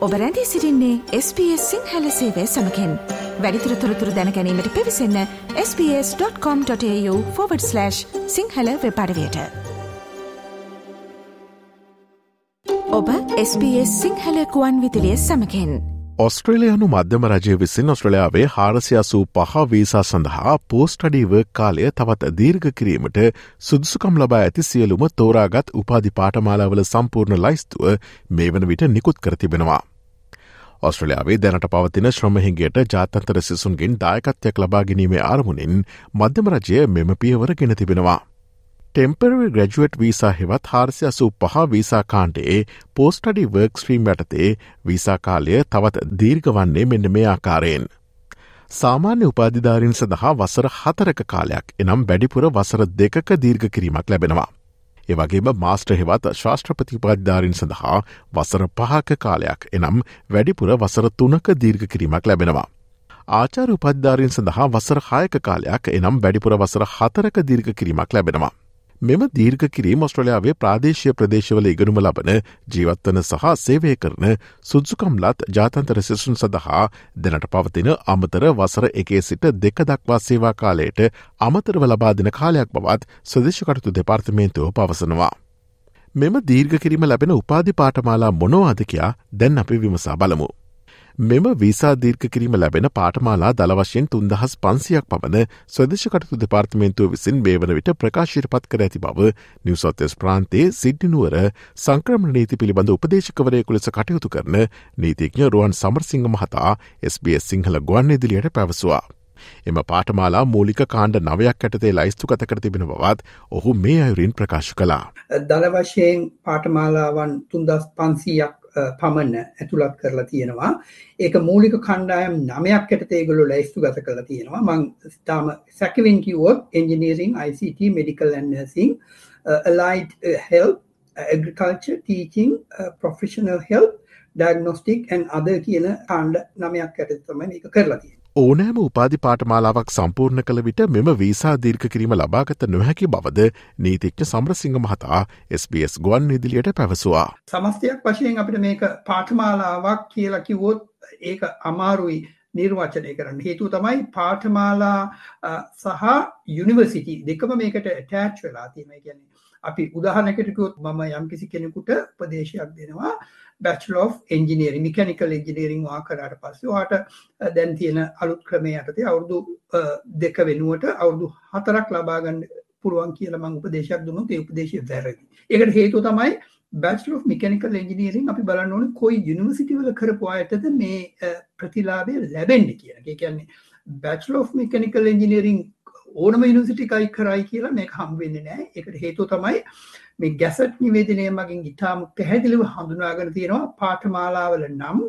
ඔබ රැඳී සිරින්නේ SBS සිංහල සේවය සමකෙන්. වැඩිතුර තොරතුර දැනැනීමට පිවිසන්න ps.com.ta/ සිංහල වෙපඩවයට ඔබ SBS සිංහල කුවන් විදිලිය සමකෙන්. ඔස්ට්‍රලයානු මධ්‍යම රජය විසින් ඔස්ට්‍රලයාාවේ හාරසියසූ පහ වීසා සඳහා පෝස්ටඩීව කාලය තවත් දීර්ඝ කිරීමට සුදුසුකම් ලබා ඇති සියලුම තෝරාගත් උපාධි පාටමාලාවල සම්පූර්ණ ලයිස්තුව මේ වන විට නිකුත් කරතිබෙනවා. ඔස්ට්‍රලයාාවේ දැනට පවතින ශ්‍රමහින්ගේට ජාතන්තර සිසුන්ගෙන් දායකත්වයක් ලබා ගැනීමේ ආරමුණින් මධ්‍යම රජය මෙම පියවර ගෙන තිබෙනවා. ටෙම්පරවි ග්‍රජුවට් වීසා හෙවත් හාරසියසු පහ වීසාකාන්ටේ පෝස්ටඩි වර්ක්ස්ට්‍රීම් යටතේ වීසාකාලය තවත් දීර්ග වන්නේ මෙන්න මේ ආකාරයෙන්. සාමාන්‍ය උපාධිධාරින් සඳහා වසර හතරක කාලයක් එනම් වැඩිපුර වසර දෙකක දීර්ඝ කිරීමක් ලැබෙනවා. ඒවගේම මාස්ට්‍ර හෙවත් ශාස්ත්‍රපතිපාධධාරින් සඳහා වසර පහක කාලයක් එනම් වැඩිපුර වසර තුනක දීර්ඝ කිරීමක් ලැබෙනවා. ආචාර උපද්ධාරින් සඳහා වසර හායක කාලයක් එනම් වැඩිපුර වසර හතරක දීර්ඝ කිරීමක් ලැබෙනවා. මෙම දීර්ඝ කිරීම ඔස්ට්‍රලයාාවේ ප්‍රාදේශය ප්‍රදේශවල ඉගනුම ලබන ජීවත්වන සහ සේවය කරන සුද්සුකම්ලත් ජාතන්තර සිසුන් සඳහා දෙනට පවතින අමතර වසර එකේ සිට දෙක දක්වා සේවා කාලයට අමතරව ලබා දෙන කාලයක් බවත් සදේශකටතු දෙපාර්තමේන්තුව පවසනවා. මෙම දීර්ඝ කිරීම ලැබෙන උපාධි පාටමාලා මොනවාදකයා දැන් අපි විමසා බලමු. මෙම වීසා දීර්ඝ කිරීම ලැබෙන පාටමාලා දළවශයෙන් තුන්දහස් පන්සියක් පමණ ස්වදේශකටතු දෙපාර්තමේන්තුව විසින් මේ වන විට ප්‍රකාශයට පත් කර ඇති බව නිවසොත්තෙස් ප්‍රාන්තේ සිද්ධිනුවර සංක්‍රම නීති පිළිබඳ උපදේශකවරයකු ලෙස කටයුතු කරන නීතිඥ රුවන් සමරසිංහ මහතා SBS සිංහල ගුවන් ඉදිලියට පැවසවා. එම පාටමාලා මූලික කාණ්ඩ නවයක් ඇටතේ ලයිස්තු කත කර තිබෙන බවත් ඔහු මේ අයුරින් ප්‍රකාශ කලා. දළ වශයෙන් පාටමාලාවන් තුන්දස් පන්සීයක් පමණ ඇතුළත් කරලා තියෙනවා. ඒක මූලික කණ්ඩායම් නමයක් ඇට ඒගොලු ලැස්තු ගත කරලා තියෙනවා. මං ස්ථාම සැකවෙන් කිවෝත් engineering ICT medical nursing allied health agriculture teaching uh, professional health diagnostic and other කියන කාණ්ඩ නමයක් ඇට තමයි මේක කරලා තියෙන්නේ. ඕනෑම උපාධි පාටමාලාවක් සම්පූර්ණ කළ විට මෙම වීසා දීර්ඝ කිරීම ලබාගත නොහැකි බවද නීතිච්ච සම්රසිංහ මහතා SBS ගුවන් නිදිලියට පැවසවා. සමස්තයක් වශයෙන් අපිට මේක පාටමාලාවක් කියලා කිවොත් ඒක අමාරුයි නිර්වචනය කරන්න හේතු තමයි පාටමාලා සහ යුනිවර්සිටි දෙකම මේකට ටෑච් වෙලා තියෙන ගැන අපි උදාහනකටකුත් මම යම් කිසි කෙනෙකුට ප්‍රදේශයක් දෙනවා bachelor of engineering mechanical engineering වා කරට පස්සේ වාට දැන් තියෙන අලුත් ක්‍රමය යටතේ අවුරුදු දෙක වෙනුවට අවුරුදු හතරක් ලබාගන්න පුළුවන් කියල මං උපදේශයක් දුන්නු ඒ උපදේශය වැරදි. ඒකට හේතු තමයි බැචල of මිකනිකල් එන්ජිනීරිං අපි බලන්න ඕන කොයි යුනිවසිටිවල කරපු අයටද මේ ප්‍රතිලාබය ලැබෙන්ඩි කියන කියන්නේ බැචල of මිකනිකල් එන්ජිනීරිං ඕනම යුනිසිටිකයි කරයි කියලා මේ හම් වෙන්න නෑ එකට හේතු තමයි මේ ගැසට් නිවේදනය මගින් ඉතාම පැහැදිලිව හඳුනාගෙන තියෙනවා පාඨමාලාවල නම්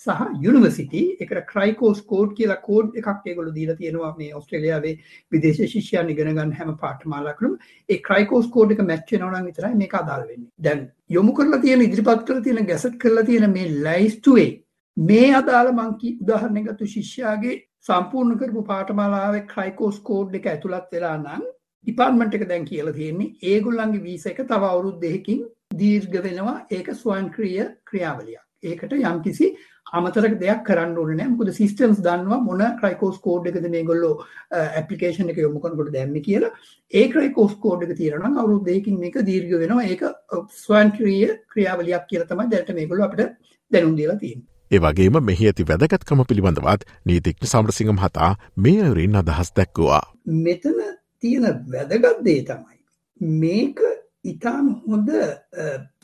සහ යුනිවසිටි එක ක්‍රයිකෝස් කෝඩ් කියලා කෝඩ් එකක් ඒගොලු දීල තියෙනවා මේ ඔස්ට්‍රලියාවේ විදේශ ශිෂ්‍යයන් ඉගෙනගන්න හැම පාඨමාලාකරුම් ඒ ක්‍රයිකෝස් කෝඩ් එක මැච්ච නවන විතරයි මේ අදාල් වෙන්නේ. දැන් යොමු කරලා තියෙන ඉදිරිපත් කර තියෙන ගැසට් කරලා තියෙන මේ ලයිස්ටුවේ මේ අදාළ මංකි උදාහරණගත්තු ශිෂ්‍යයාගේ සම්පූර්ණ කරපු පාටමාලාවේ ක්‍රයිකෝස් කෝඩ් එක ඇතුළත් වෙලා නම් ඩිපාර්ට්මන්ට් එක දැන් කියලා තියෙන්නේ ඒගොල්ලන්ගේ වීසා එක තව අවුරුදු දෙකකින් දීර්ඝ වෙනවා ඒක ස්වයංක්‍රීය ක්‍රියාවලියක්. ඒකට යම්කිසි අමතර දෙයක් කරන්න ඕනේ නැහැ. මොකද සිස්ටම්ස් දන්නවා මොන ක්‍රයිකෝස් කෝඩ් එකද මේගොල්ලෝ ඇප්ලිකේෂන් එක යොමු කරනකොට දැම්මේ කියලා. ඒ ක්‍රයිකෝස් කෝඩ් එක තියෙනවා නම් අවුරුදු දෙකකින් මේක දීර්ඝ වෙනවා. ඒක ස්වයංක්‍රීය ක්‍රියාවලියක් කියලා තමයි දැනට මේගොල්ලෝ අපිට දැනුම් දීලා තියෙන්නේ. ඒවගේම මෙහි ඇති වැදගත්කම පිළිබඳවත් නීතික්න සම්රසිංහ මහතා මේ අයුරින් අදහස් දැක්වවා. මෙතන තියෙන වැදගත්දේ තමයි. මේක ඉතාම හොඳ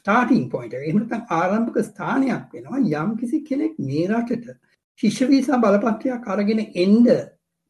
ටාටිං පොයිට එමතන් ආරම්භක ස්ථානයක් වෙනවා යම් කිසි කෙනෙක් මේ රටට ශිෂ්‍යවීසා බලපත්‍රයක් අරගෙන එන්ඩ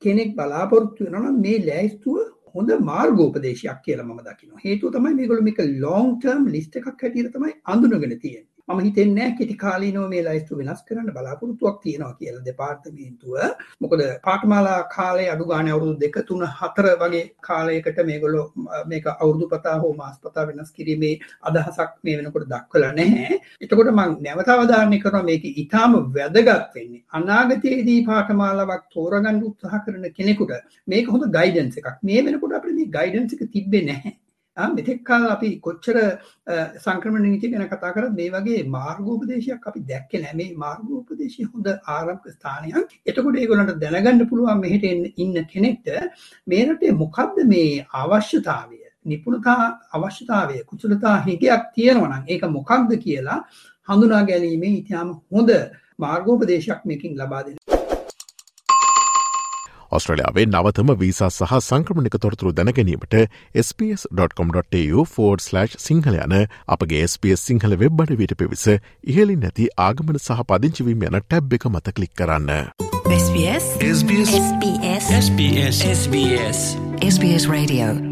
කෙනෙක් බලාපොරොත්තු වෙනනම් මේ ලෑස්තුව හොඳ මාර්ගෝපදේශයක් කියලා ම දකින හේතු තමයි මේගොලු මේක ලෝන් ටර්ම් ලිස්ට එකක් හැටියට තමයි අඳුනගෙන තියෙන මම හිතෙන්නේ කෙටි කාලීනව මේ ලයිස්තු වෙනස් කරන්න බලාපොරොත්තුවක් තියෙනවා කියලා දෙපාර්තමේන්තුව මොකද පාඨමාලා කාලේ අඩු ගානේ අවුරුදු දෙක තුන හතර වගේ කාලයකට මේගොල්ලෝ මේක අවුරුදු පතා හෝ මාස පතා වෙනස් කිරීමේ අදහසක් මේ වෙනකොට දක්වලා නැහැ. එතකොට මම නැවත අවධාරණය කරනවා මේක ඊටාම වැදගත් වෙන්නේ. අනාගතයේදී පාඨමාලාවක් තෝරගන්න උත්සාහ කරන කෙනෙකුට මේක හොඳ ගයිඩන්ස් එකක්. මේ වෙනකොට අපිට මේ ගයිඩන්ස් එක තිබ්බේ නැහැ. මෙතෙක්කල් අපි කොච්චර සංක්‍රමණ නීති ගැන කතා කරත් මේ වගේ මාර්ගෝපදේශයක් අපි දැක්ක නැමේ මාර්ගෝපදේශය හොඳ ආරම්භ ස්ථානයක්. එතකොට ඒගොලට දැනගන්න පුළුවන් මෙහිට ඉන්න කෙනෙක්ට මේරටේ මොකක්ද මේ අවශ්‍යතාවය? නිපුණතා අවශ්‍යතාවය කුසලතා හිකයක් තියෙනවනම් ඒක මොකක්ද කියලා හඳුනා ගැනීමේ ඉතාම හොඳ මාර්ගෝපදේශයක් මේකින් ලබා දෙන ඔස්ට්‍රලියාවේ නවතම වීසා සහ සංක්‍රමණික තොරතුරු දැනගැනීමට ps.com.tu4/ සිංහල යන අපගේ SBS සිංහල වෙබ් අඩවිට පිවිස ඉහලින් නැති ආගමන සහ පදිංචිවීම යන ටැබ් එක මත කලික් කරන්න. SBS SBS SBS SBS SBS SBS Radio